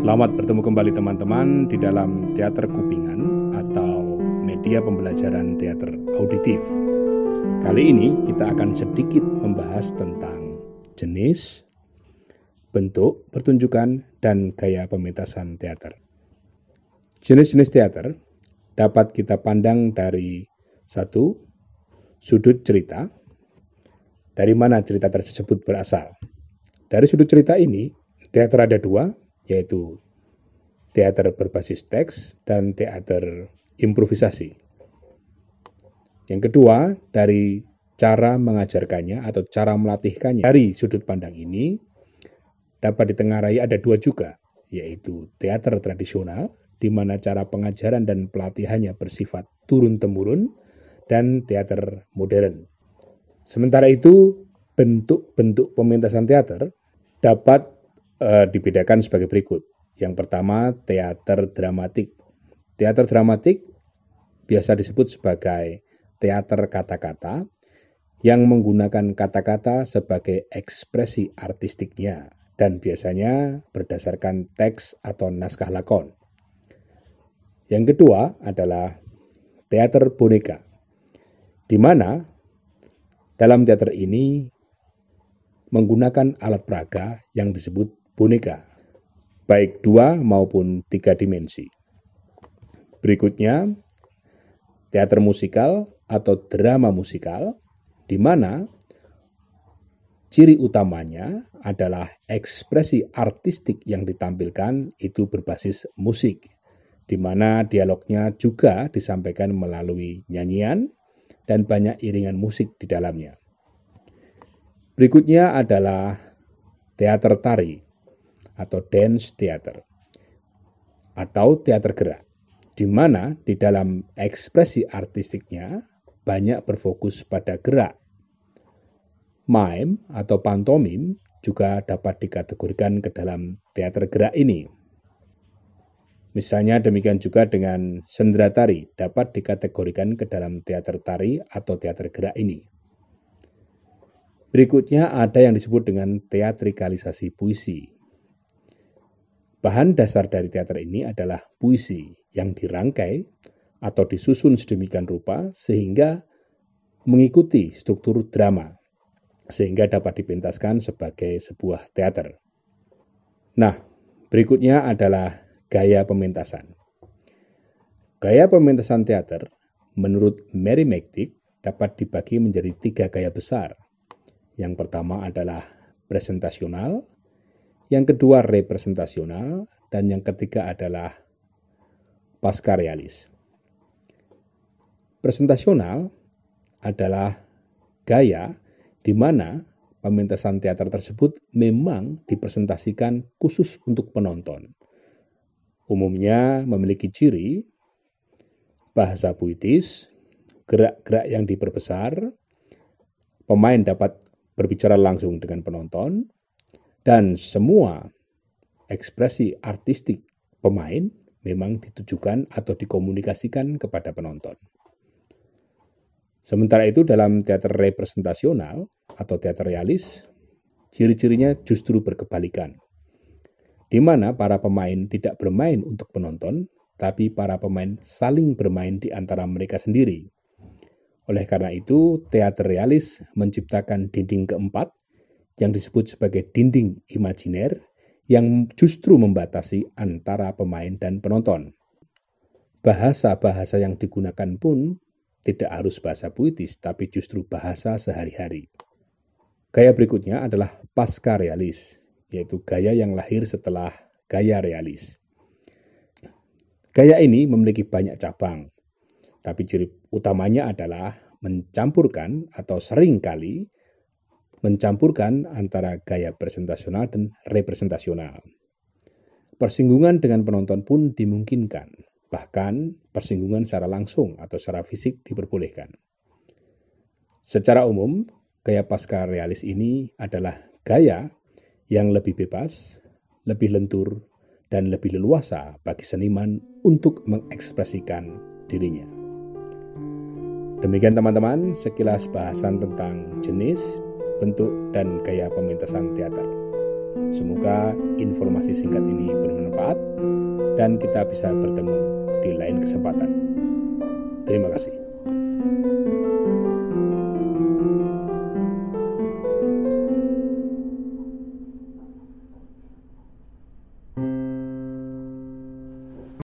Selamat bertemu kembali teman-teman di dalam Teater Kupingan atau media pembelajaran teater auditif. Kali ini kita akan sedikit membahas tentang jenis, bentuk, pertunjukan, dan gaya pementasan teater. Jenis-jenis teater dapat kita pandang dari satu, sudut cerita, dari mana cerita tersebut berasal. Dari sudut cerita ini, teater ada dua, yaitu teater berbasis teks dan teater improvisasi. Yang kedua, dari cara mengajarkannya atau cara melatihkannya dari sudut pandang ini dapat ditengarai ada dua juga, yaitu teater tradisional, di mana cara pengajaran dan pelatihannya bersifat turun-temurun, dan teater modern. Sementara itu, bentuk-bentuk pementasan teater dapat uh, dibedakan sebagai berikut. Yang pertama, teater dramatik. Teater dramatik biasa disebut sebagai teater kata-kata yang menggunakan kata-kata sebagai ekspresi artistiknya dan biasanya berdasarkan teks atau naskah lakon. Yang kedua adalah teater boneka, di mana dalam teater ini menggunakan alat peraga yang disebut boneka, baik dua maupun tiga dimensi. Berikutnya, teater musikal atau drama musikal, di mana ciri utamanya adalah ekspresi artistik yang ditampilkan itu berbasis musik, di mana dialognya juga disampaikan melalui nyanyian dan banyak iringan musik di dalamnya. Berikutnya adalah teater tari atau dance theater atau teater gerak, di mana di dalam ekspresi artistiknya banyak berfokus pada gerak. Mime atau pantomim juga dapat dikategorikan ke dalam teater gerak ini. Misalnya demikian juga dengan sendera tari dapat dikategorikan ke dalam teater tari atau teater gerak ini. Berikutnya ada yang disebut dengan teatrikalisasi puisi Bahan dasar dari teater ini adalah puisi yang dirangkai atau disusun sedemikian rupa sehingga mengikuti struktur drama sehingga dapat dipentaskan sebagai sebuah teater. Nah, berikutnya adalah gaya pementasan. Gaya pementasan teater menurut Mary McTeague dapat dibagi menjadi tiga gaya besar. Yang pertama adalah presentasional, yang kedua representasional, dan yang ketiga adalah pasca realis. Presentasional adalah gaya di mana pementasan teater tersebut memang dipresentasikan khusus untuk penonton. Umumnya memiliki ciri bahasa puitis, gerak-gerak yang diperbesar, pemain dapat berbicara langsung dengan penonton, dan semua ekspresi artistik pemain memang ditujukan atau dikomunikasikan kepada penonton. Sementara itu dalam teater representasional atau teater realis, ciri-cirinya justru berkebalikan. Di mana para pemain tidak bermain untuk penonton, tapi para pemain saling bermain di antara mereka sendiri. Oleh karena itu, teater realis menciptakan dinding keempat yang disebut sebagai dinding imajiner yang justru membatasi antara pemain dan penonton. Bahasa-bahasa yang digunakan pun tidak harus bahasa puitis, tapi justru bahasa sehari-hari. Gaya berikutnya adalah pasca realis, yaitu gaya yang lahir setelah gaya realis. Gaya ini memiliki banyak cabang, tapi ciri utamanya adalah mencampurkan atau sering kali mencampurkan antara gaya presentasional dan representasional. Persinggungan dengan penonton pun dimungkinkan, bahkan persinggungan secara langsung atau secara fisik diperbolehkan. Secara umum, gaya pasca realis ini adalah gaya yang lebih bebas, lebih lentur, dan lebih leluasa bagi seniman untuk mengekspresikan dirinya. Demikian teman-teman, sekilas bahasan tentang jenis, bentuk, dan gaya pementasan teater. Semoga informasi singkat ini bermanfaat dan kita bisa bertemu di lain kesempatan. Terima kasih.